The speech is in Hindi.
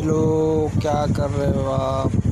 हेलो क्या कर रहे हो आप?